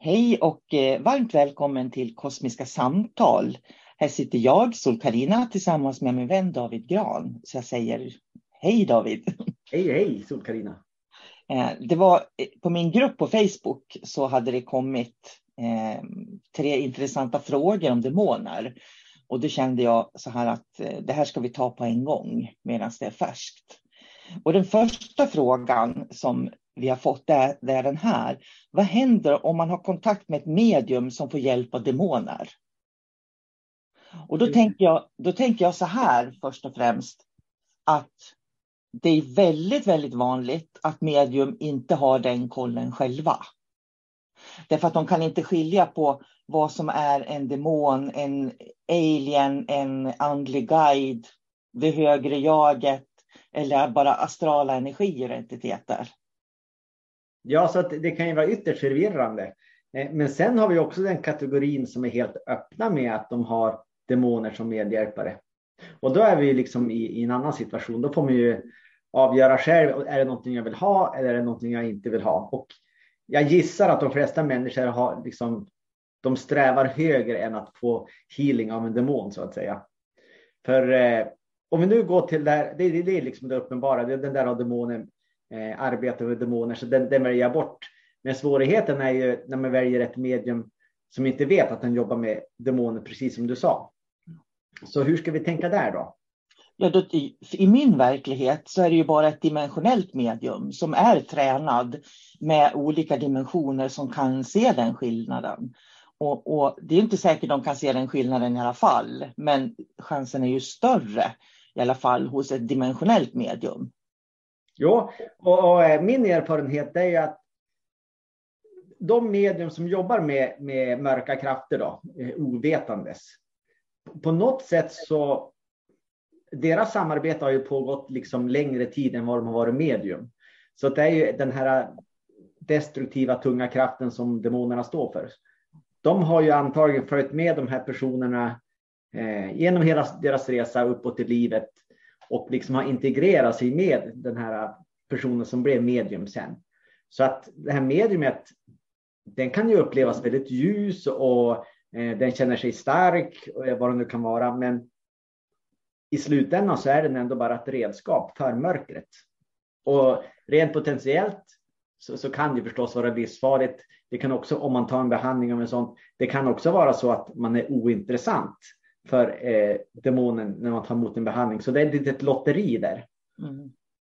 Hej och eh, varmt välkommen till Kosmiska samtal. Här sitter jag, sol karina tillsammans med min vän David Gran. Så jag säger hej David. Hej, hej sol karina Eh, det var eh, på min grupp på Facebook så hade det kommit tre intressanta frågor om demoner. Och då kände jag så här att det här ska vi ta på en gång medan det är färskt. Och den första frågan som vi har fått det är, det är den här. Vad händer om man har kontakt med ett medium som får hjälp av demoner? Och då, mm. tänker jag, då tänker jag så här först och främst att det är väldigt, väldigt vanligt att medium inte har den kollen själva. Därför att de kan inte skilja på vad som är en demon, en alien, en andlig guide, det högre jaget eller bara astrala energier och entiteter. Ja, så att det kan ju vara ytterst förvirrande. Eh, men sen har vi också den kategorin som är helt öppna med att de har demoner som medhjälpare. Och då är vi liksom i, i en annan situation. Då får man ju avgöra själv. Är det någonting jag vill ha eller är det någonting jag inte vill ha? Och jag gissar att de flesta människor har liksom, de strävar högre än att få healing av en demon så att säga. För eh, om vi nu går till det det, det, det är liksom det uppenbara, det, den där demonen eh, arbeta med demoner, så den, den väljer jag bort. Men svårigheten är ju när man väljer ett medium som inte vet att den jobbar med demoner, precis som du sa. Så hur ska vi tänka där då? Ja, då, i, I min verklighet så är det ju bara ett dimensionellt medium som är tränad med olika dimensioner som kan se den skillnaden. Och, och, Det är inte säkert de kan se den skillnaden i alla fall, men chansen är ju större i alla fall hos ett dimensionellt medium. Jo, och, och, eh, min erfarenhet är att de medium som jobbar med, med mörka krafter, då, eh, ovetandes, på något sätt så deras samarbete har ju pågått liksom längre tid än vad de har varit medium. Så det är ju den här destruktiva tunga kraften som demonerna står för. De har ju antagligen följt med de här personerna eh, genom hela deras resa uppåt i livet och liksom har integrerat sig med den här personen som blev medium sen. Så att det här mediumet, den kan ju upplevas väldigt ljus och eh, den känner sig stark, eh, vad det nu kan vara, men i slutändan så är den ändå bara ett redskap för mörkret. Och rent potentiellt så, så, kan det förstås vara livsfarligt. Det kan också, om man tar en behandling av en sån, det kan också vara så att man är ointressant för eh, demonen när man tar emot en behandling. Så det är ett litet lotteri där. Mm.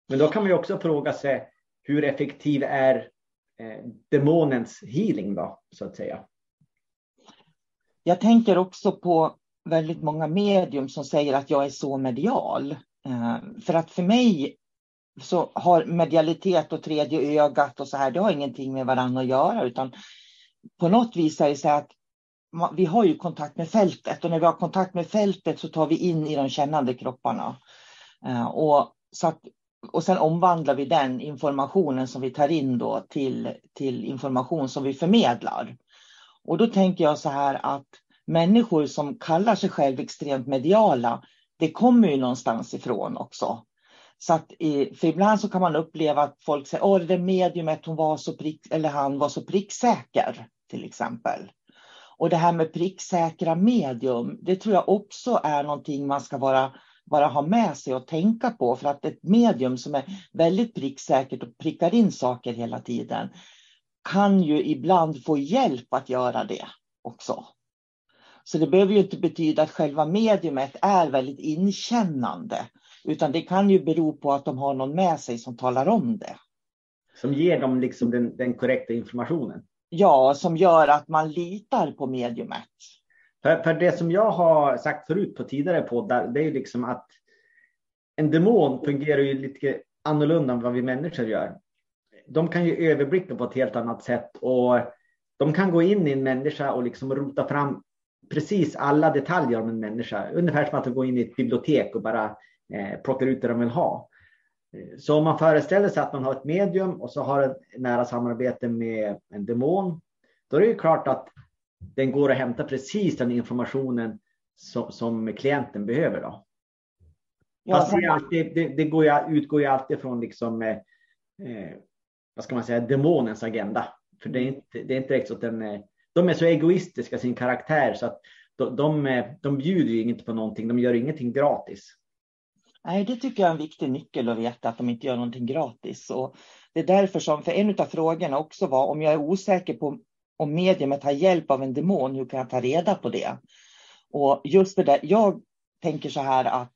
Men då kan man ju också fråga sig hur effektiv är eh, demonens healing då, så att säga? Jag tänker också på väldigt många medium som säger att jag är så medial. Eh, för att för mig så har medialitet och tredje ögat och så här, det har ingenting med varandra att göra, utan på något vis är det så att vi har ju kontakt med fältet och när vi har kontakt med fältet så tar vi in i de kännande kropparna. Eh, och, så att, och sen omvandlar vi den informationen som vi tar in då till, till information som vi förmedlar. Och då tänker jag så här att människor som kallar sig själv extremt mediala, det kommer ju någonstans ifrån också. Så att, för ibland så kan man uppleva att folk säger, åh det mediumet hon var så prick, eller han var så pricksäker, till exempel. Och det här med pricksäkra medium, det tror jag också är någonting man ska vara, bara ha med sig och tänka på. För att ett medium som är väldigt pricksäkert och prickar in saker hela tiden kan ju ibland få hjälp att göra det också. Så det behöver ju inte betyda att själva mediumet är väldigt inkännande. Utan det kan ju bero på att de har någon med sig som talar om det. Som ger dem liksom den, den korrekta informationen? Ja, som gör att man litar på mediumet. För, för det som jag har sagt förut på tidigare poddar, det är liksom att en demon fungerar ju lite annorlunda än vad vi människor gör. De kan ju överblicka på ett helt annat sätt och de kan gå in i en människa och liksom rota fram precis alla detaljer om en människa. Ungefär som att gå in i ett bibliotek och bara eh, plockar ut det de vill ha. Så om man föreställer sig att man har ett medium och så har ett nära samarbete med en demon, då är det ju klart att den går att hämta precis den informationen som, som klienten behöver. Då. Fast det, alltid, det, det går ju, utgår ju alltid från liksom, eh, eh, vad ska man säga, demonens agenda. För det är inte, det är inte direkt så att den, eh, de är så egoistiska sin karaktär så att de, de, eh, de bjuder ju inte på någonting, de gör ingenting gratis. Nej, det tycker jag är en viktig nyckel att veta, att de inte gör någonting gratis. Och det är därför som, för en av frågorna också var om jag är osäker på om mediumet har hjälp av en demon, hur kan jag ta reda på det? Och just det där, jag tänker så här att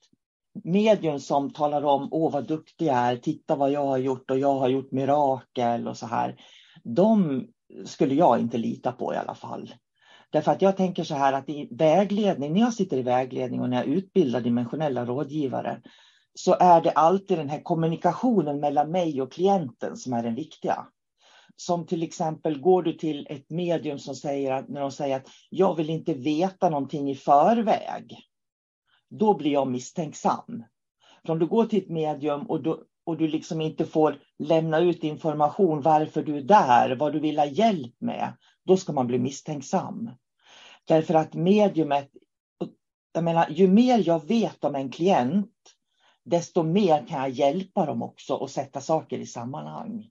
medium som talar om, åh vad duktig jag är, titta vad jag har gjort och jag har gjort mirakel och så här. De skulle jag inte lita på i alla fall. Därför att jag tänker så här att i vägledning, när jag sitter i vägledning och när jag utbildar dimensionella rådgivare, så är det alltid den här kommunikationen mellan mig och klienten som är den viktiga. Som till exempel går du till ett medium som säger att, när de säger att jag vill inte veta någonting i förväg. Då blir jag misstänksam. För om du går till ett medium och du, och du liksom inte får lämna ut information varför du är där, vad du vill ha hjälp med, då ska man bli misstänksam. Därför att mediumet, jag menar, ju mer jag vet om en klient, desto mer kan jag hjälpa dem också och sätta saker i sammanhang.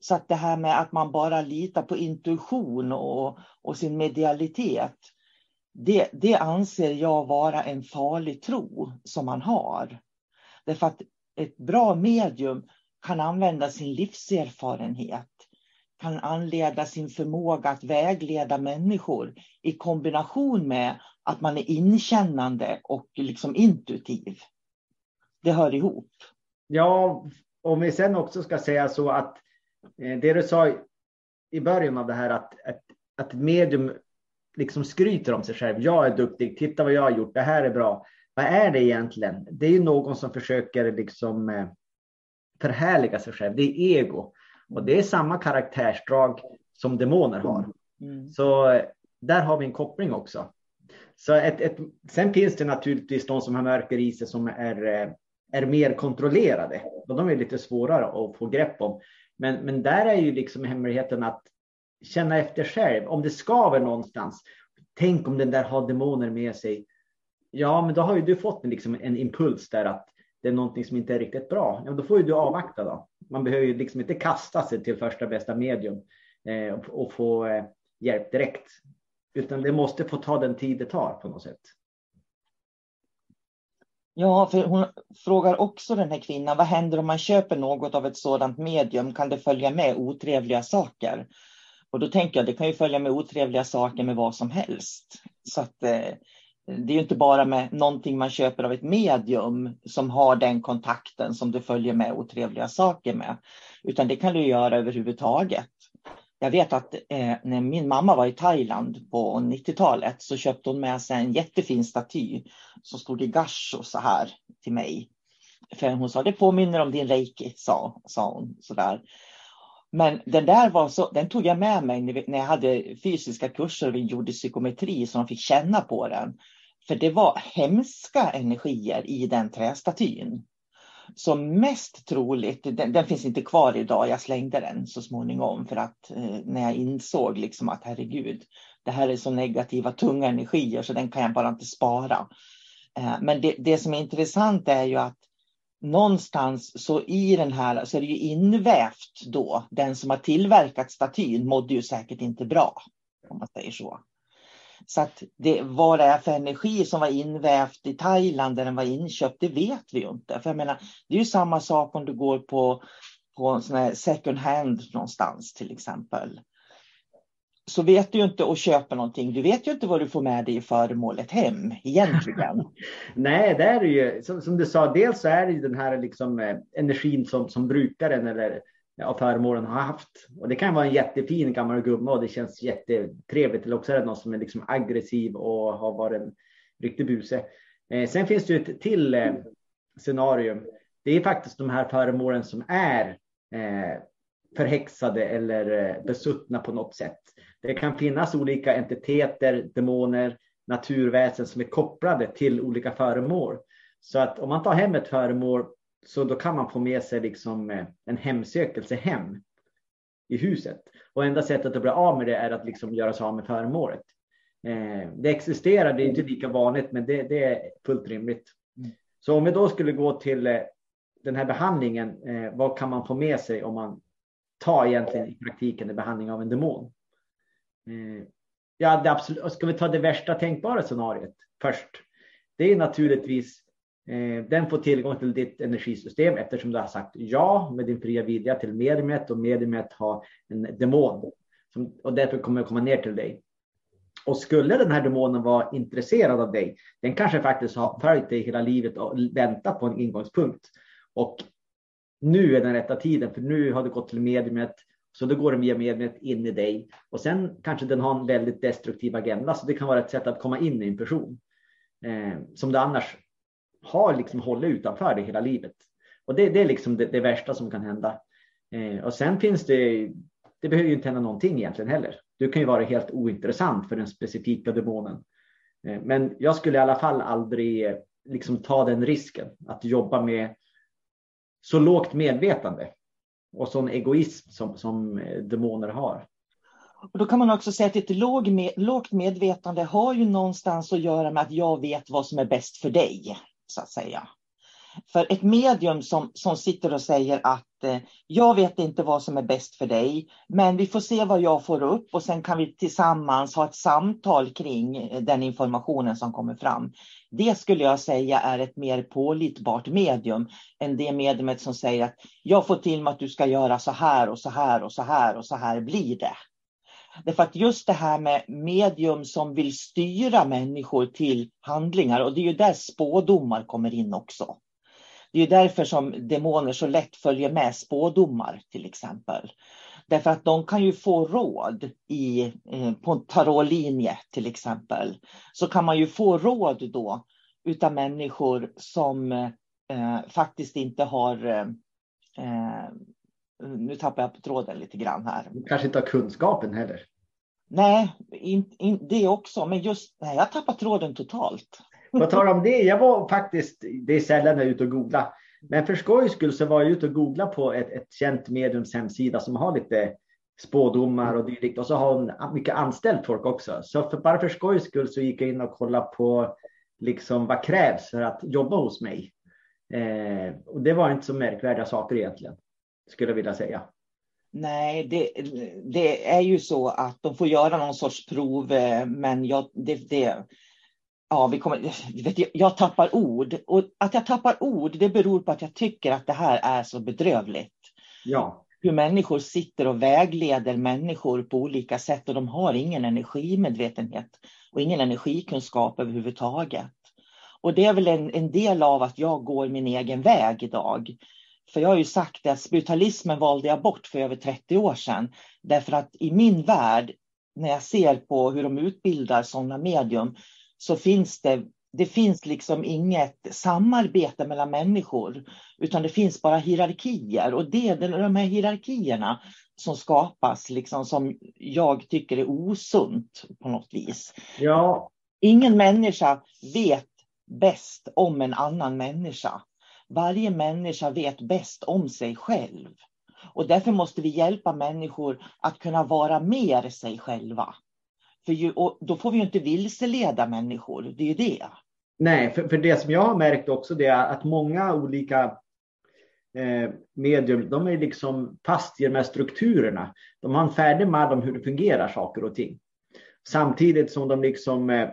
Så att det här med att man bara litar på intuition och, och sin medialitet, det, det anser jag vara en farlig tro som man har. Därför att ett bra medium kan använda sin livserfarenhet kan anleda sin förmåga att vägleda människor i kombination med att man är inkännande och liksom intuitiv. Det hör ihop. Ja, om vi sen också ska säga så att eh, det du sa i början av det här att, att, att medium liksom skryter om sig själv. Jag är duktig, titta vad jag har gjort, det här är bra. Vad är det egentligen? Det är ju någon som försöker liksom eh, förhärliga sig själv. Det är ego. Och det är samma karaktärsdrag som demoner har. Mm. Så där har vi en koppling också. Så ett, ett, sen finns det naturligtvis de som har mörker i sig som är, eh, är mer kontrollerade. Och de är lite svårare att få grepp om. Men, men där är ju liksom hemligheten att känna efter själv. Om det skaver någonstans. Tänk om den där har demoner med sig. Ja, men då har ju du fått en, liksom en impuls där att det är någonting som inte är riktigt bra. Ja, då får ju du avvakta då. Man behöver ju liksom inte kasta sig till första bästa medium eh, och, och, få eh, hjälp direkt. Utan det måste få ta den tid det tar på något sätt. Ja, för hon frågar också den här kvinnan, vad händer om man köper något av ett sådant medium? Kan det följa med otrevliga saker? Och då tänker jag, det kan ju följa med otrevliga saker med vad som helst. Så att eh, det är ju inte bara med någonting man köper av ett medium som har den kontakten som det följer med otrevliga saker med. Utan det kan du göra överhuvudtaget. Jag vet att eh, när min mamma var i Thailand på 90-talet så köpte hon med sig en jättefin staty som stod i gasho så här till mig. För hon sa det påminner om din reiki, sa, sa hon. Sådär. Men den där var så, den tog jag med mig när jag hade fysiska kurser och vi gjorde psykometri så de fick känna på den. För det var hemska energier i den trästatyn. Som mest troligt, den, den, finns inte kvar idag, jag slängde den så småningom för att eh, när jag insåg liksom att herregud, det här är så negativa tunga energier så den kan jag bara inte spara. Eh, men det, det som är intressant är ju att någonstans så i den här så är det ju invävt då. Den som har tillverkat statyn mådde ju säkert inte bra. Om man säger så. Så att det, vad det är för energi som var invävt i Thailand där den var inköpt, det vet vi ju inte. För jag menar, det är ju samma sak om du går på, på en sån här second hand någonstans till exempel. Så vet du ju inte och köper någonting. Du vet ju inte vad du får med dig i föremålet hem egentligen. Nej, det är det ju. Som, som, du sa, dels så är det ju den här liksom, eh, energin som, som brukaren eller av föremålen har haft. Och det kan vara en jättefin gammal gumma och det känns jättetrevligt. Eller också är det någon som är liksom aggressiv och har varit en riktig buse. Eh, sen finns det ju ett till eh, scenario. Det är faktiskt de här föremålen som är eh, förhäxade eller eh, besuttna på något sätt. Det kan finnas olika entiteter, demoner, naturväsen som är kopplade till olika föremål. Så att om man tar hem ett föremål så då kan man få med sig liksom eh, en hemsökelse hem i huset. Och enda sättet att bli av med det är att liksom göra sig av med föremålet. Eh, det existerar, det är inte lika vanligt, men det, det är fullt rimligt. Mm. Så om vi då skulle gå till eh, den här behandlingen, vad kan man få med sig om man tar egentligen i praktiken en behandling av en demon? Ja, det absolut, ska vi ta det värsta tänkbara scenariet först? Det är naturligtvis Eh, den får tillgång till ditt energisystem eftersom du har sagt ja med din fria vilja till mediumet och mediumet har en demon som, och därför kommer att komma ner till dig. Och skulle den här demonen vara intresserad av dig, den kanske faktiskt har följt dig hela livet och väntat på en ingångspunkt. Och nu är den rätta tiden, för nu har du gått till mediumet, så då går den via mediumet in i dig. Och sen kanske den har en väldigt destruktiv agenda, så det kan vara ett sätt att komma in i en person. Eh, som du annars har liksom hållit utanför det hela livet. Och det, det är liksom det, det, värsta som kan hända. Eh, och sen finns det, det behöver ju inte hända någonting egentligen heller. Du kan ju vara helt ointressant för den specifika demonen. Eh, men jag skulle i alla fall aldrig eh, liksom ta den risken att jobba med så lågt medvetande och sån egoism som, som eh, demoner har. Och då kan man också säga att ett lågt medvetande har ju någonstans att göra med att jag vet vad som är bäst för dig så att säga. För ett medium som, som sitter och säger att eh, jag vet inte vad som är bäst för dig, men vi får se vad jag får upp och sen kan vi tillsammans ha ett samtal kring eh, den informationen som kommer fram. Det skulle jag säga är ett mer pålitbart medium än det mediumet som säger att jag får till mig att du ska göra så här och så här och så här och så här blir det. Därför att just det här med medium som vill styra människor till handlingar och det är ju där spådomar kommer in också. Det är därför som demoner så lätt följer med spådomar till exempel. Därför att de kan ju få råd i, eh, på en tarotlinje till exempel. Så kan man ju få råd då utav människor som eh, faktiskt inte har eh, eh nu tappar jag på tråden lite grann här. Du kanske inte har kunskapen heller. Nej, in, in, det också, men just nej, jag tappar tråden totalt. På tal om det, jag var faktiskt, det är sällan jag är ute och googlar, men för skojs skull så var jag ute och googlade på ett, ett känt mediums hemsida som har lite spådomar och dylikt och så har hon mycket anställt folk också. Så för, bara för skojs skull så gick jag in och kollade på liksom vad krävs för att jobba hos mig. Eh, och det var inte så märkvärdiga saker egentligen, skulle jag vilja säga. Nej, det, det är ju så att de får göra någon sorts prov, eh, men jag, det, det, ja, vi kommer, vet, jag, jag tappar ord. Och att jag tappar ord, det beror på att jag tycker att det här är så bedrövligt. Ja. Hur människor sitter och vägleder människor på olika sätt och de har ingen energimedvetenhet och ingen energikunskap överhuvudtaget. Och det är väl en, en del av att jag går min egen väg idag. För jag har ju sagt att spiritualismen valde jag bort för över 30 år sedan. Därför att i min värld, när jag ser på hur de utbildar sådana medium, så finns det, det finns liksom inget samarbete mellan människor, utan det finns bara hierarkier. Och det är de här hierarkierna som skapas, liksom, som jag tycker är osunt på något vis. Ja. Ingen människa vet bäst om en annan människa. Varje människa vet bäst om sig själv. Och därför måste vi hjälpa människor att kunna vara mer sig själva. För ju, då får vi ju inte vilseleda människor, det är ju det. Nej, för, för det som jag har märkt också det är att många olika eh, medium, de är liksom fast i de här strukturerna. De har en färdig mall om hur det fungerar saker och ting. Samtidigt som de liksom eh,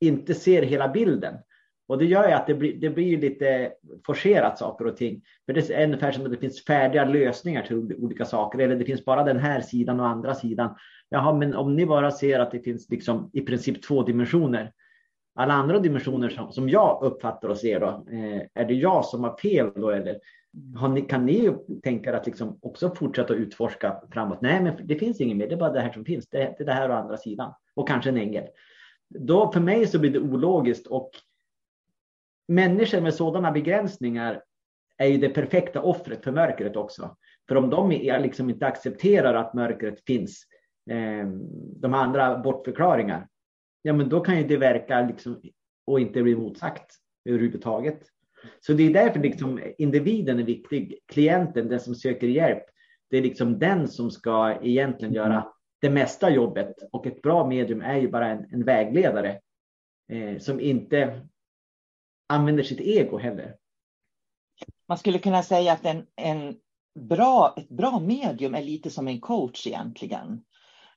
inte ser hela bilden. Och det gör ju att det blir, det blir lite forcerat saker och ting. För det är ungefär som att det finns färdiga lösningar till olika saker. Eller det finns bara den här sidan och andra sidan. Jaha, men om ni bara ser att det finns liksom i princip två dimensioner. Alla andra dimensioner som, som jag uppfattar och ser då, eh, är det jag som har fel då eller ni, kan ni tänka er att liksom också fortsätta utforska framåt? Nej, men det finns inget mer. Det är bara det här som finns. Det, det är det här och andra sidan och kanske en ängel. Då för mig så blir det ologiskt och människor med sådana begränsningar är ju det perfekta offret för mörkret också. För om de liksom inte accepterar att mörkret finns, eh, de andra bortförklaringar, ja men då kan ju det verka liksom, och inte bli motsagt överhuvudtaget. Så det är därför liksom individen är viktig. Klienten, den som söker hjälp, det är liksom den som ska egentligen göra det mesta jobbet. Och ett bra medium är ju bara en, en vägledare eh, som inte använder sitt ego heller. Man skulle kunna säga att en, en bra, ett bra medium är lite som en coach egentligen.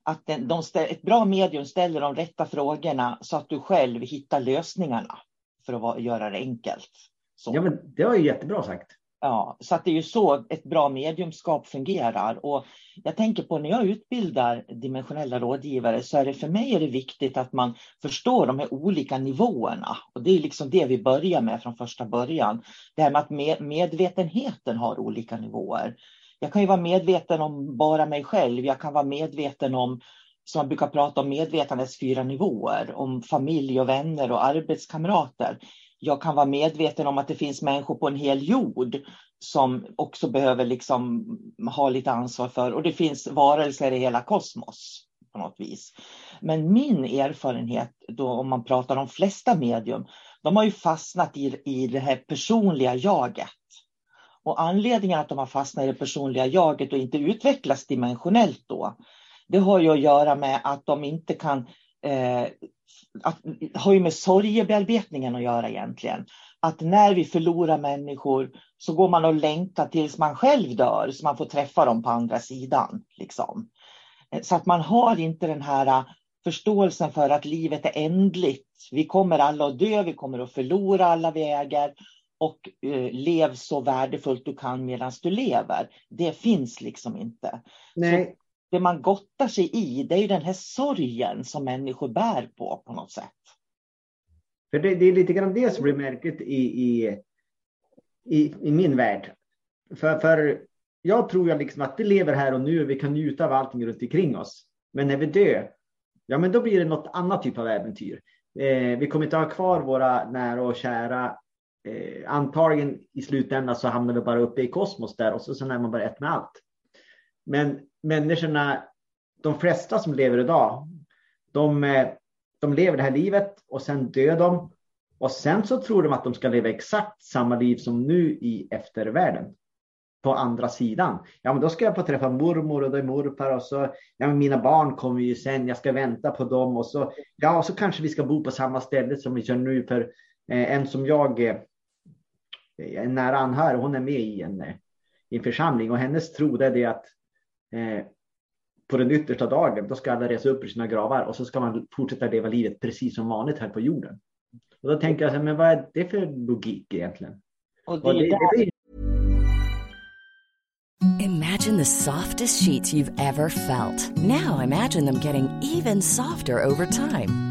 Att den, de ställ, ett bra medium ställer de rätta frågorna så att du själv hittar lösningarna för att vara, göra det enkelt. Så. Ja, men det var ju jättebra sagt. Ja, så att det är ju så ett bra mediumskap fungerar. Och jag tänker på när jag utbildar dimensionella rådgivare så är det för mig är det viktigt att man förstår de här olika nivåerna. Och det är liksom det vi börjar med från första början. Det här med att medvetenheten har olika nivåer. Jag kan ju vara medveten om bara mig själv. Jag kan vara medveten om, som man brukar prata om, medvetandets fyra nivåer. Om familj och vänner och arbetskamrater jag kan vara medveten om att det finns människor på en hel jord som också behöver liksom ha lite ansvar för. Och det finns varelser i hela kosmos på något vis. Men min erfarenhet, då, om man pratar om flesta medium, de har ju fastnat i, i det här personliga jaget. Och anledningen att de har fastnat i det personliga jaget och inte utvecklas dimensionellt då, det har ju att göra med att de inte kan eh, att, har ju med sorgebearbetningen att göra egentligen. Att när vi förlorar människor så går man och längtar tills man själv dör så man får träffa dem på andra sidan. Liksom. Eh, så att man har inte den här eh, förståelsen för att livet är ändligt. Vi kommer alla att dö, vi kommer att förlora alla vi äger och eh, lev så värdefullt du kan medan du lever. Det finns liksom inte. Nej det man gottar sig i, det är ju den här sorgen som människor bär på, på något sätt. För det, det är lite grann det som blir märkligt i, i, i, i min värld. För, för jag tror ju liksom att vi lever här och nu och vi kan njuta av allting runt omkring oss. Men när vi dör, ja men då blir det något annat typ av äventyr. Eh, vi kommer inte ha kvar våra nära och kära eh, antagligen i slutändan så hamnar vi bara uppe i kosmos där och så sen är man bara ett med allt. Men människorna, de flesta som lever idag, de, eh, de lever det här livet och sen dör de. Och sen så tror de att de ska leva exakt samma liv som nu i eftervärlden. På andra sidan. Ja, men då ska jag få träffa mormor och då är morfar och så, ja, men mina barn kommer ju sen, jag ska vänta på dem och så, ja, och så kanske vi ska bo på samma ställe som vi gör nu för eh, en som jag, eh, en nära anhörig, hon är med i en, eh, i en församling och hennes tro är det att eh, på den yttersta dagen, då ska alla resa upp ur sina gravar och så ska man fortsätta leva livet precis som vanligt här på jorden. Och då tänker jag, men vad är det för logik egentligen? Och det, och det, det, Imagine the softest sheets you've ever felt. Now imagine them getting even softer over time.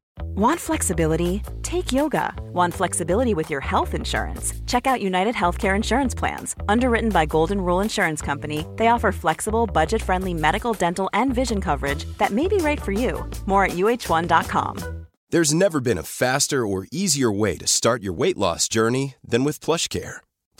Want flexibility? Take yoga. Want flexibility with your health insurance? Check out United Healthcare Insurance Plans. Underwritten by Golden Rule Insurance Company, they offer flexible, budget friendly medical, dental, and vision coverage that may be right for you. More at uh1.com. There's never been a faster or easier way to start your weight loss journey than with PlushCare.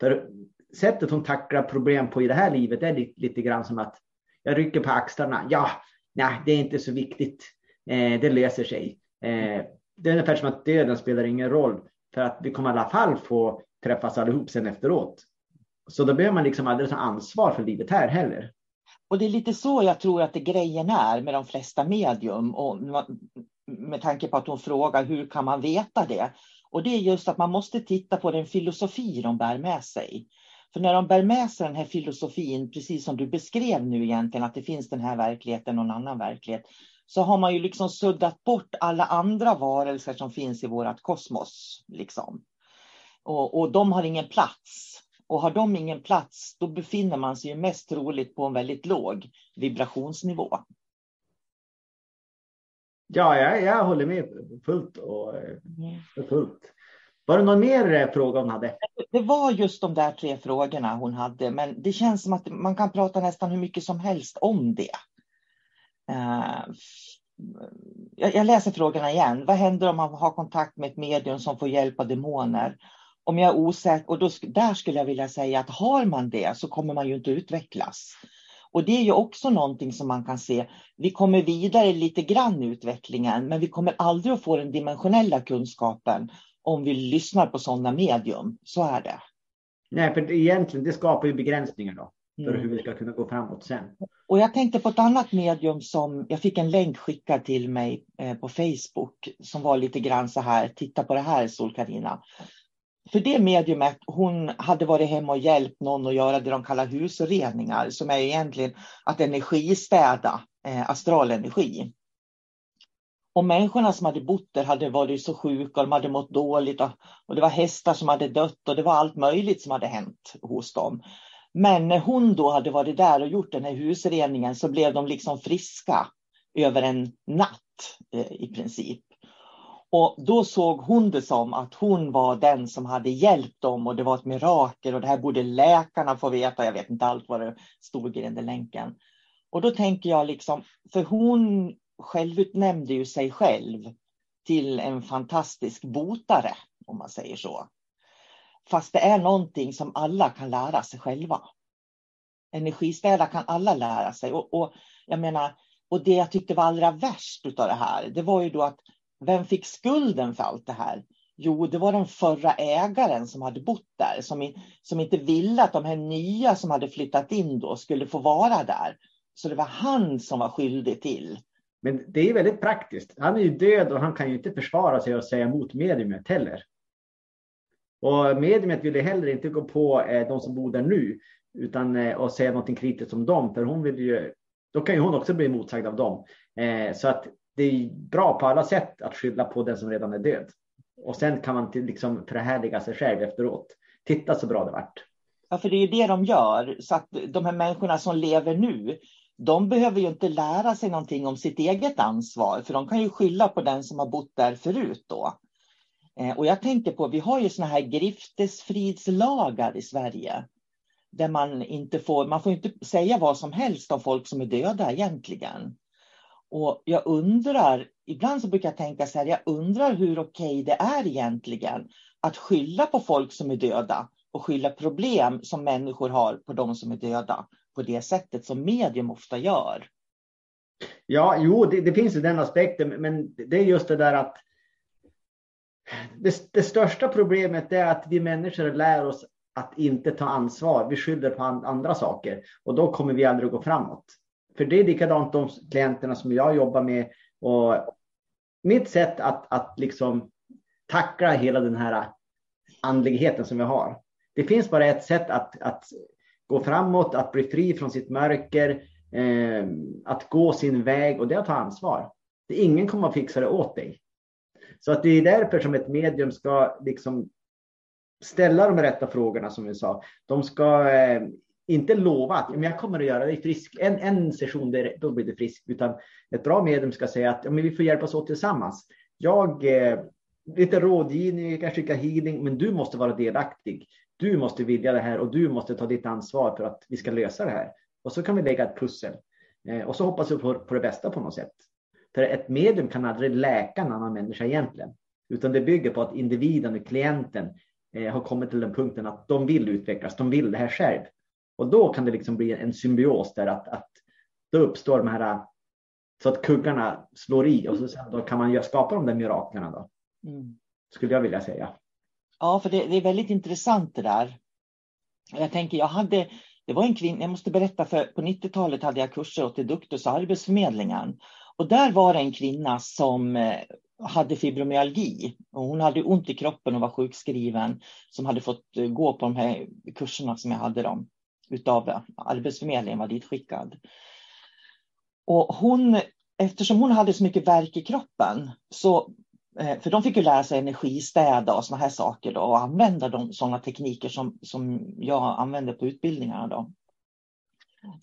För sättet hon tacklar problem på i det här livet är lite, lite grann som att jag rycker på axlarna. Ja, nej, det är inte så viktigt. Eh, det löser sig. Eh, det är ungefär som att döden spelar ingen roll för att vi kommer i alla fall få träffas allihop sen efteråt. Så då behöver man liksom aldrig ta ansvar för livet här heller. Och det är lite så jag tror att det grejen är med de flesta medium och med tanke på att hon frågar hur kan man veta det? Och det är just att man måste titta på den filosofi de bär med sig. För när de bär med sig den här filosofin, precis som du beskrev nu egentligen, att det finns den här verkligheten och en annan verklighet, så har man ju liksom suddat bort alla andra varelser som finns i vårt kosmos. Liksom. Och, och de har ingen plats. Och har de ingen plats, då befinner man sig ju mest troligt på en väldigt låg vibrationsnivå. Ja, jag, jag håller med fullt och fullt. Var det någon mer eh, fråga hon hade? Det var just de där tre frågorna hon hade, men det känns som att man kan prata nästan hur mycket som helst om det. Uh, jag läser frågorna igen. Vad händer om man har kontakt med ett medium som får hjälp av demoner? Om jag är osäker, och då, där skulle jag vilja säga att har man det så kommer man ju inte utvecklas. Och det är ju också någonting som man kan se. Vi kommer vidare lite grann i utvecklingen, men vi kommer aldrig att få den dimensionella kunskapen om vi lyssnar på sådana medium. Så är det. Nej, för egentligen det skapar ju begränsningar då för mm. hur vi ska kunna gå framåt sen. Och jag tänkte på ett annat medium som jag fick en länk skickad till mig eh, på Facebook som var lite grann så här. Titta på det här sol -Carina för det mediumet, hon hade varit hemma och hjälpt någon att göra det de kallar husreningar, som är egentligen att energistäda eh, astralenergi. Och människorna som hade bott där hade varit så sjuka, de hade mått dåligt och, och det var hästar som hade dött och det var allt möjligt som hade hänt hos dem. Men när hon då hade varit där och gjort den här husreningen så blev de liksom friska över en natt eh, i princip. Och då såg hon det som att hon var den som hade hjälpt dem och det var ett mirakel och det här borde läkarna få veta. Jag vet inte allt vad det stod i den där länken. Och då tänker jag liksom, för hon självutnämnde ju sig själv till en fantastisk botare, om man säger så. Fast det är någonting som alla kan lära sig själva. Energistäda kan alla lära sig. Och, och, jag menar, och det jag tyckte var allra värst av det här, det var ju då att vem fick skulden för allt det här? Jo, det var den förra ägaren som hade bott där, som, som inte ville att de här nya som hade flyttat in då skulle få vara där. Så det var han som var skyldig till. Men det är väldigt praktiskt. Han är ju död och han kan ju inte försvara sig och säga emot mediumet heller. Och mediumet ville heller inte gå på eh, de som bor där nu utan eh, och säga någonting kritiskt om dem, för hon vill ju. Då kan ju hon också bli motsagd av dem. Eh, så att det är bra på alla sätt att skylla på den som redan är död. Och sen kan man till, liksom förhärliga sig själv efteråt. Titta så bra det vart. Ja, för det är ju det de gör. Så att de här människorna som lever nu, de behöver ju inte lära sig någonting om sitt eget ansvar, för de kan ju skylla på den som har bott där förut då. Eh, och jag tänker på, vi har ju såna här griftesfridslagar i Sverige. Där man inte får, man får inte säga vad som helst om folk som är döda egentligen. Och jag undrar, ibland så brukar jag tänka så här, jag undrar hur okej det är egentligen att skylla på folk som är döda och skylla problem som människor har på de som är döda på det sättet som medium ofta gör. Ja, jo, det, det finns ju den aspekten, men det är just det där att det, det, största problemet är att vi människor lär oss att inte ta ansvar. Vi skyller på andra saker och då kommer vi aldrig gå framåt. För det är likadant de klienterna som jag jobbar med och mitt sätt att, att liksom tackla hela den här andligheten som vi har. Det finns bara ett sätt att, att gå framåt, att bli fri från sitt mörker, eh, att gå sin väg och det är att ta ansvar. Det ingen kommer att fixa det åt dig. Så att det är därför som ett medium ska liksom ställa de rätta frågorna som vi sa. De ska eh, inte lova att men jag kommer att göra dig frisk. En, en session, där, då blir du frisk. Utan ett bra medium ska säga att ja, men vi får hjälpas åt tillsammans. Jag, eh, lite rådgivning, jag kan skicka healing, men du måste vara delaktig. Du måste vilja det här och du måste ta ditt ansvar för att vi ska lösa det här. Och så kan vi lägga ett pussel. Eh, och så hoppas vi på, på det bästa på något sätt. För ett medium kan aldrig läka en annan människa egentligen. Utan det bygger på att individen, klienten, eh, har kommit till den punkten att de vill utvecklas, de vill det här själv. Och då kan det liksom bli en symbios där att, att då uppstår de här så att kuggarna slår i och så sen då kan man skapa de där miraklerna då. Mm. Skulle jag vilja säga. Ja, för det, det, är väldigt intressant det där. Jag tänker, jag hade, det var en kvinna, jag måste berätta, för på 90-talet hade jag kurser åt Eduktus och Arbetsförmedlingen. Och där var det en kvinna som eh, hade fibromyalgi. Och hon hade ont i kroppen och var sjukskriven. Som hade fått eh, gå på de här kurserna som jag hade dem. Utav Arbetsförmedlingen var ditskickad. Och hon, eftersom hon hade så mycket verk i kroppen så eh, för de fick ju lära sig energistäda och sådana här saker då, och använda de, sådana tekniker som, som jag använde på utbildningarna. Då.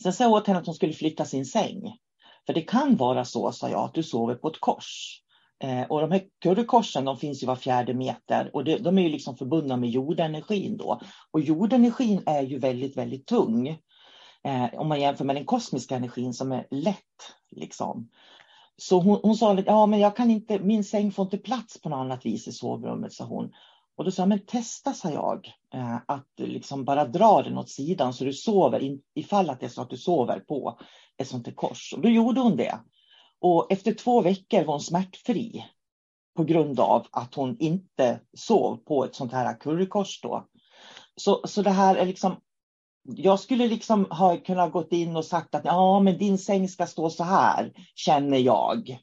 Sen sa jag åt henne att hon skulle flytta sin säng. För det kan vara så, sa jag, att du sover på ett kors. Eh, och de här kurrekorsen de finns ju var fjärde meter och det, de är ju liksom förbundna med jordenergin då. Och jordenergin är ju väldigt, väldigt tung. Eh, om man jämför med den kosmiska energin som är lätt. Liksom. Så hon, hon sa att ja, men jag kan inte, min säng får inte plats på något annat vis i sovrummet, sa hon. Och då sa jag, men testa, sa jag, eh, att liksom bara dra den åt sidan så du sover, in, ifall att det är så att du sover på ett sånt här kors. Och då gjorde hon det. Och efter två veckor var hon smärtfri på grund av att hon inte sov på ett sånt här currykors då. Så, så det här är liksom jag skulle liksom ha kunnat gått in och sagt att ja, men din säng ska stå så här, känner jag.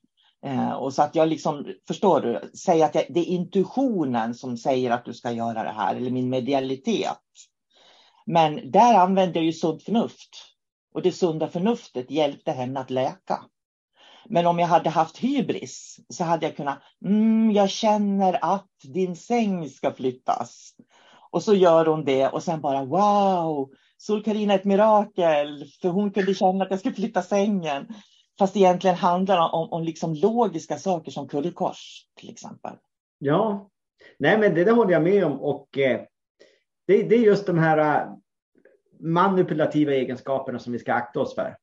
Eh, och så att jag liksom, förstår du, säger att jag, det är intuitionen som säger att du ska göra det här, eller min medialitet. Men där använde jag ju sunt förnuft. Och det sunda förnuftet hjälpte henne att läka. Men om jag hade haft hybris så hade jag kunnat, mm, jag känner att din säng ska flyttas. Och så gör hon det och sen bara wow, Sol-Karina är ett mirakel, för hon kunde känna att jag skulle flytta sängen. Fast egentligen handlar om, om liksom logiska saker som kullkors till exempel. Ja, nej men det, det håller jag med om och eh, det, det, är just de här eh, manipulativa egenskaperna som vi ska akta oss för.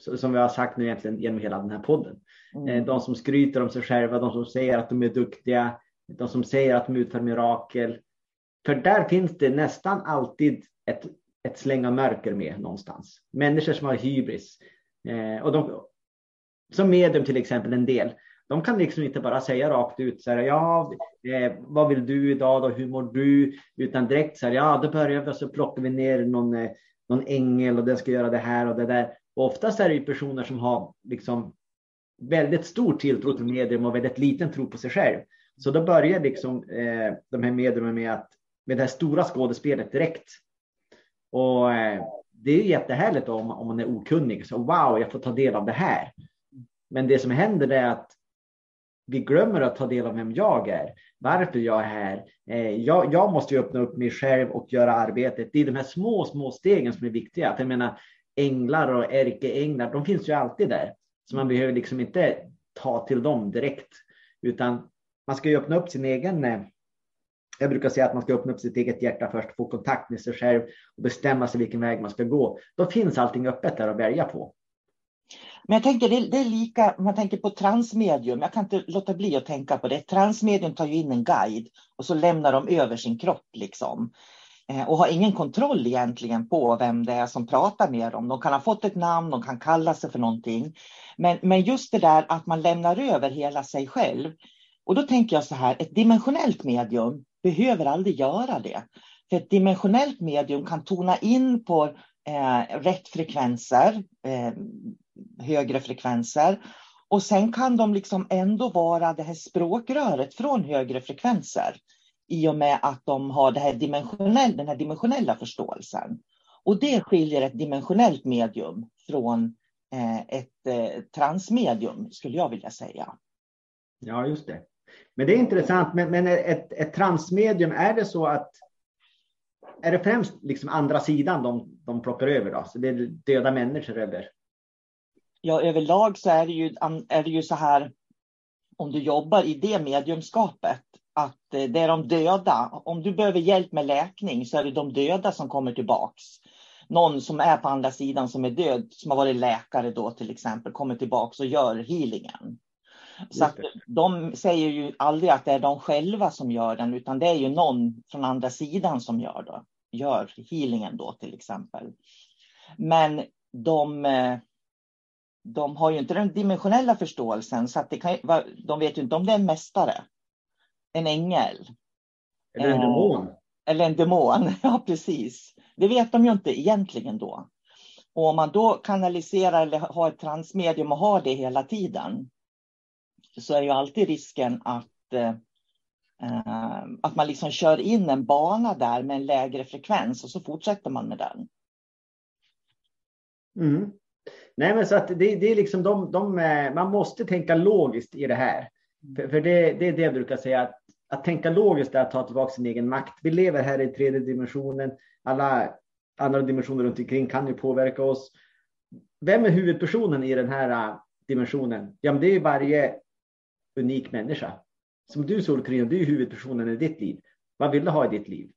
Som vi har sagt nu egentligen genom hela den här podden. Mm. Eh, de som skryter om sig själva, de som säger att de är duktiga, de som säger att de utför mirakel. För där finns det nästan alltid ett, ett släng av mörker med någonstans. Människor som har hybris. Eh, och de, som medium till exempel en del. De kan liksom inte bara säga rakt ut så här, ja, eh, vad vill du idag då, hur mår du? Utan direkt så här, ja, då börjar vi och så plockar vi ner någon, eh, någon ängel och den ska göra det här och det där. Och oftast är det ju personer som har liksom väldigt stor tilltro till medium och väldigt liten tro på sig själv. Så då börjar liksom eh, de här mediumen med att med det här stora skådespelet direkt. Och eh, det är jättehärligt om, om man är okunnig. Så wow, jag får ta del av det här. Men det som händer är att vi glömmer att ta del av vem jag är, varför jag är här. Eh, jag, jag måste ju öppna upp mig själv och göra arbetet. Det är de här små, små stegen som är viktiga. Att jag menar, änglar och ärkeänglar, de finns ju alltid där. Så man behöver liksom inte ta till dem direkt, utan man ska ju öppna upp sin egen eh, jag brukar säga att man ska öppna upp sitt eget hjärta först, få kontakt med sig själv och bestämma sig vilken väg man ska gå. Då finns allting öppet där att välja på. Men jag tänker det, är lika, man tänker på transmedium, jag kan inte låta bli att tänka på det. Transmedium tar ju in en guide och så lämnar de över sin kropp liksom. Eh, och har ingen kontroll egentligen på vem det är som pratar med dem. De kan ha fått ett namn, de kan kalla sig för någonting. Men, men just det där att man lämnar över hela sig själv. Och då tänker jag så här, ett dimensionellt medium behöver aldrig göra det. För ett dimensionellt medium kan tona in på eh, rätt frekvenser, eh, högre frekvenser. Och sen kan de liksom ändå vara det här språkröret från högre frekvenser i och med att de har det här dimensionell, den här dimensionella förståelsen. Och det skiljer ett dimensionellt medium från eh, ett eh, transmedium, skulle jag vilja säga. Ja, just det. Men det är intressant, men, men ett, ett transmedium, är det så att är det främst liksom andra sidan de, de plockar över då? Så det är döda människor över? Ja, överlag så är det ju, är det ju så här om du jobbar i det mediumskapet att eh, det är de döda. Om du behöver hjälp med läkning så är det de döda som kommer tillbaks. Någon som är på andra sidan som är död, som har varit läkare då till exempel, kommer tillbaks och gör healingen. Så att de säger ju aldrig att det är de själva som gör den, utan det är ju någon från andra sidan som gör, då, gör healingen då till exempel. Men de, eh, de har ju inte den dimensionella förståelsen, så att det kan, de vet ju inte om det är en mästare, en ängel. Eller en demon. Eh, eller en demon, ja precis. Det vet de ju inte egentligen då. Och om man då kanaliserar eller har ett transmedium och har det hela tiden, så är ju alltid risken att, eh, att man liksom kör in en bana där med en lägre frekvens och så fortsätter man med den. Mm. Nej, men så att det, det är liksom de, de, eh, man måste tänka logiskt i det här. För, för det, det, är det jag brukar säga, att, att tänka logiskt är att ta tillbaka sin egen makt. Vi lever här i tredje dimensionen. Alla andra dimensioner runt omkring kan ju påverka oss. Vem är huvudpersonen i den här eh, dimensionen? Ja, men det är varje unik människa. Som du Solkarina, du är huvudpersonen i ditt liv. Vad vill du ha i ditt liv?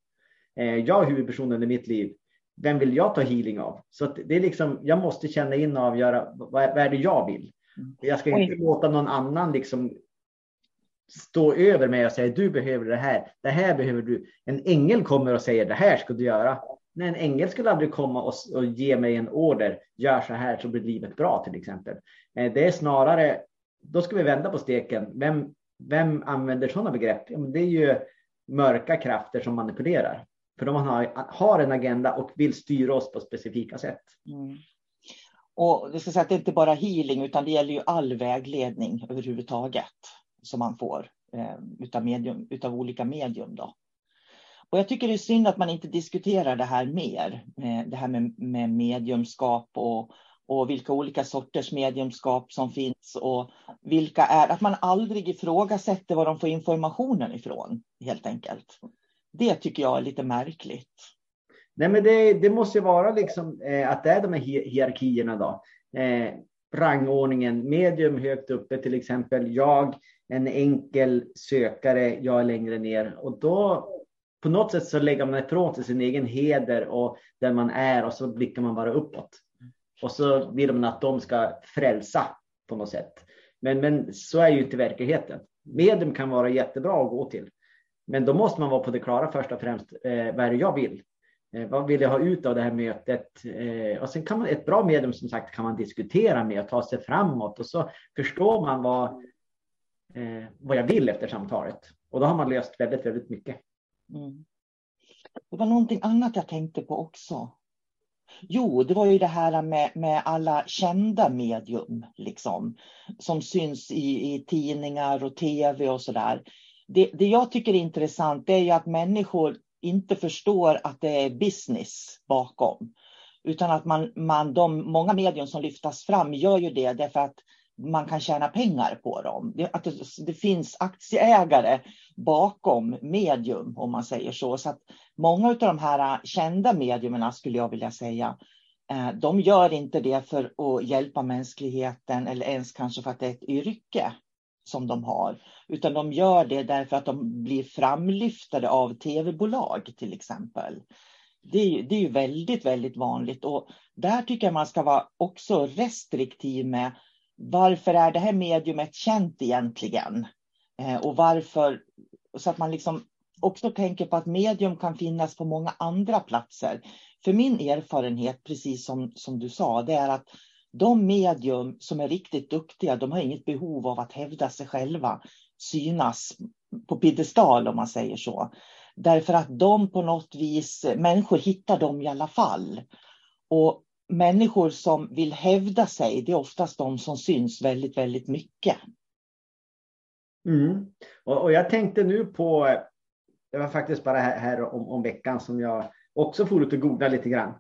Eh, jag är huvudpersonen i mitt liv. Vem vill jag ta healing av? Så det är liksom, jag måste känna in och avgöra vad, vad är det jag vill. Jag ska inte låta någon annan liksom stå över mig och säga du behöver det här. Det här behöver du. En ängel kommer och säger det här ska du göra. Nej, en ängel skulle aldrig komma och, och ge mig en order. Gör så här så blir livet bra till exempel. Eh, det är snarare då ska vi vända på steken. Vem, vem använder sådana begrepp? Ja, men det är ju mörka krafter som manipulerar. För de har, har en agenda och vill styra oss på specifika sätt. Mm. Och vi ska säga att det är inte bara healing, utan det gäller ju all vägledning överhuvudtaget som man får eh, utav, medium, utav olika medium. Då. Och jag tycker det är synd att man inte diskuterar det här mer, eh, det här med, med mediumskap och, och vilka olika sorters mediumskap som finns och vilka är, att man aldrig ifrågasätter var de får informationen ifrån helt enkelt. Det tycker jag är lite märkligt. Nej, men det, det måste ju vara liksom eh, att det är de här hierarkierna då. Eh, rangordningen medium högt uppe, till exempel jag, en enkel sökare, jag är längre ner. Och då på något sätt så lägger man ifrån sig sin egen heder och där man är och så blickar man bara uppåt. Och så vill man att de ska frälsa på något sätt. Men, men så är ju inte verkligheten. Medium kan vara jättebra att gå till. Men då måste man vara på det klara först och främst. Eh, vad är det jag vill? Eh, vad vill jag ha ut av det här mötet? Eh, och sen kan man ett bra medium som sagt kan man diskutera med och ta sig framåt och så förstår man vad, eh, vad jag vill efter samtalet. Och då har man löst väldigt, väldigt mycket. Mm. Det var någonting annat jag tänkte på också. Jo, det var ju det här med, med alla kända medium, liksom, som syns i, i tidningar och tv och sådär. Det, det jag tycker är intressant är ju att människor inte förstår att det är business bakom. Utan att man, man, de många medium som lyftas fram gör ju det därför att man kan tjäna pengar på dem. Det, att det, det, finns aktieägare bakom medium, om man säger så. Så att många av de här kända mediumerna, skulle jag vilja säga, eh, de gör inte det för att hjälpa mänskligheten eller ens kanske för att det är ett yrke som de har, utan de gör det därför att de blir framlyftade av tv-bolag till exempel. Det är, det är ju väldigt, väldigt vanligt och där tycker jag man ska vara också restriktiv med varför är det här mediumet känt egentligen? Eh, och varför, så att man liksom också tänker på att medium kan finnas på många andra platser. För min erfarenhet, precis som, som du sa, det är att de medium som är riktigt duktiga, de har inget behov av att hävda sig själva, synas på piedestal om man säger så. Därför att de på något vis, människor hittar dem i alla fall. Och människor som vill hävda sig, det är oftast de som syns väldigt, väldigt mycket. Mm. Och, och, jag tänkte nu på, det var faktiskt bara här, här om, om, veckan som jag också for ut och googla lite grann.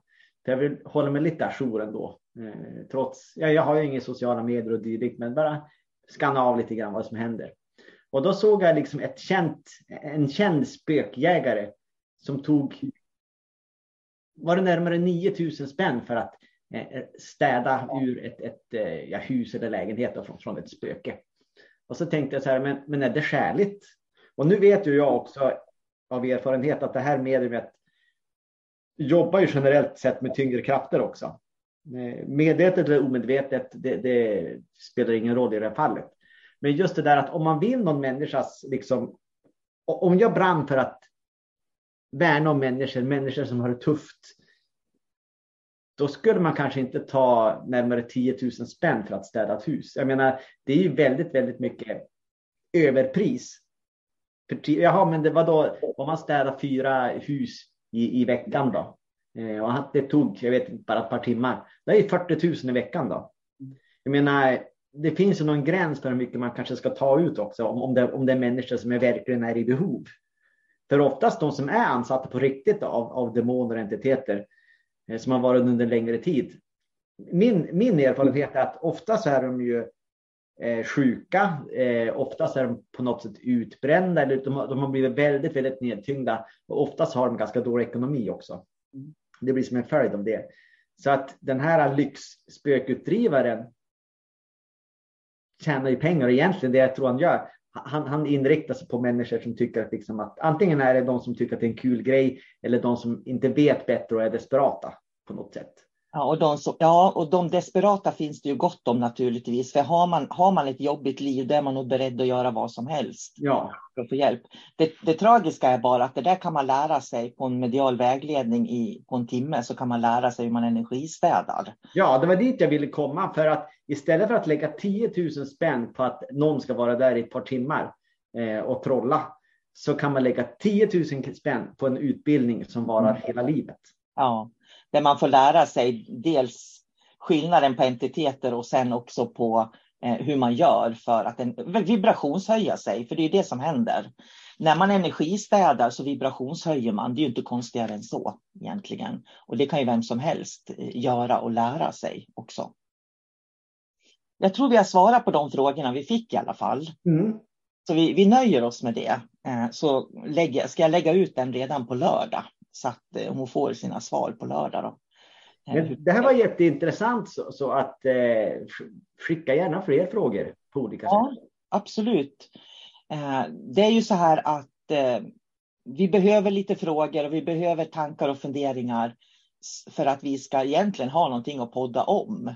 Jag vill hålla mig lite ajour ändå. Eh, trots, ja, jag har ju inga sociala medier och dylikt, men bara skanna av lite grann vad som händer. Och då såg jag liksom ett känt, en känd spökjägare som tog var det närmare 9000 spänn för att eh, städa ur ett, ett eh, ja, hus eller lägenhet från, från ett spöke. Och så tänkte jag så här, men, men är det skäligt? Och nu vet ju jag också av erfarenhet att det här mediet jobbar ju generellt sett med tyngre krafter också. Medvetet eller omedvetet, det, det, spelar ingen roll i det här fallet. Men just det där att om man vill någon människas, liksom, om jag brann för att värna om människor, människor som har det tufft, då skulle man kanske inte ta närmare 10 000 spänn för att städa ett hus. Jag menar, det är ju väldigt, väldigt mycket överpris. För, jaha, men det var då om man städar fyra hus i, i veckan då. Eh, och det tog, jag vet inte, bara ett par timmar. Det är 40 000 i veckan då. Jag menar, det finns ju någon gräns för hur mycket man kanske ska ta ut också om, om, det, om det är människor som är verkligen är i behov. För oftast de som är ansatta på riktigt av, av demoner och entiteter eh, som har varit under en längre tid. Min, min erfarenhet är att ofta så är de ju sjuka, eh, oftast är de på något sätt utbrända eller de, de har blivit väldigt, väldigt nedtyngda och oftast har de ganska dålig ekonomi också. Det blir som en följd av det. Så att den här lyxspökutdrivaren tjänar ju pengar och egentligen det jag tror han gör, han, han inriktar sig på människor som tycker att, liksom att antingen är det de som tycker att det är en kul grej eller de som inte vet bättre och är desperata på något sätt. Ja, och de, som, ja, och de desperata finns det ju gott om naturligtvis. För har man, har man ett jobbigt liv, då är man nog beredd att göra vad som helst ja. för att få hjälp. Det, det tragiska är bara att det där kan man lära sig på en medial vägledning i, på en timme, så kan man lära sig hur man energistädar. Ja, det var dit jag ville komma. För att istället för att lägga 10 000 spänn på att någon ska vara där i ett par timmar eh, och trolla, så kan man lägga 10 000 spänn på en utbildning som varar mm. hela livet. Ja, där man får lära sig dels skillnaden på entiteter och sen också på eh, hur man gör för att en, vibrationshöja sig, för det är det som händer. När man energistädar så vibrationshöjer man, det är inte konstigare än så egentligen. Och det kan ju vem som helst eh, göra och lära sig också. Jag tror vi har svarat på de frågorna vi fick i alla fall. Mm. Så vi, vi nöjer oss med det. Eh, så lägga, ska jag lägga ut den redan på lördag så att hon får sina svar på lördag. Då. Men det här var jätteintressant så, så att eh, skicka gärna fler frågor på olika ja, sätt. Absolut. Eh, det är ju så här att eh, vi behöver lite frågor och vi behöver tankar och funderingar för att vi ska egentligen ha någonting att podda om.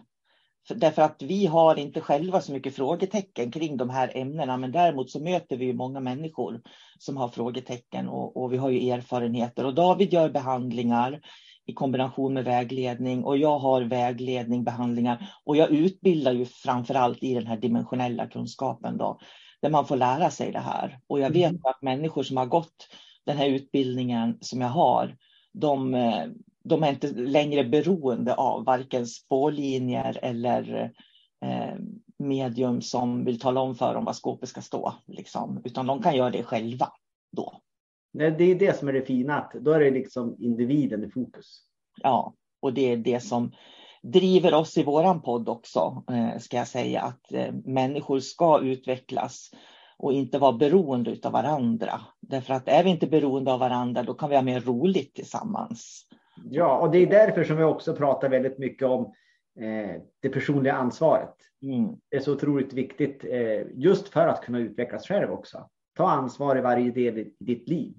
För, därför att vi har inte själva så mycket frågetecken kring de här ämnena, men däremot så möter vi många människor som har frågetecken och, och vi har ju erfarenheter. Och David gör behandlingar i kombination med vägledning och jag har vägledning, behandlingar och jag utbildar ju framför allt i den här dimensionella kunskapen då, där man får lära sig det här. Och jag vet mm. att människor som har gått den här utbildningen som jag har, de, de är inte längre beroende av varken spårlinjer eller eh, medium som vill tala om för dem var skåpet ska stå, liksom, utan de kan göra det själva då. Nej, det är det som är det fina, att då är det liksom individen i fokus. Ja, och det är det som driver oss i våran podd också, eh, ska jag säga, att eh, människor ska utvecklas och inte vara beroende av varandra. Därför att är vi inte beroende av varandra, då kan vi ha mer roligt tillsammans. Ja, och det är därför som vi också pratar väldigt mycket om eh, det personliga ansvaret. Mm. Det är så otroligt viktigt eh, just för att kunna utvecklas själv också. Ta ansvar i varje del i ditt liv,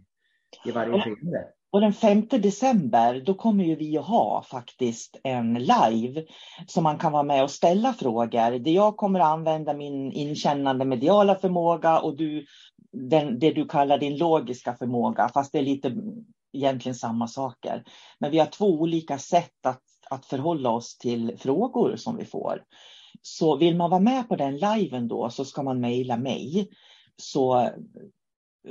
i varje skeende. Och den 5 december, då kommer ju vi att ha faktiskt en live som man kan vara med och ställa frågor. Där jag kommer att använda min inkännande mediala förmåga och du, den, det du kallar din logiska förmåga, fast det är lite egentligen samma saker. Men vi har två olika sätt att, att förhålla oss till frågor som vi får. Så vill man vara med på den liven då så ska man mejla mig. Så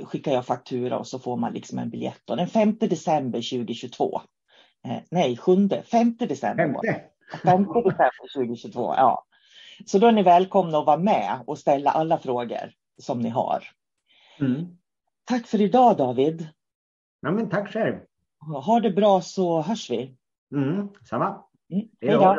skickar jag faktura och så får man liksom en biljett. Då. Den 5 december 2022. Eh, nej, 7, 5 december. 5 december 2022, ja. Så då är ni välkomna att vara med och ställa alla frågor som ni har. Mm. Tack för idag David. Ja, men tack själv. Ha det bra så hörs vi. Mm, samma. Mm. Hej då.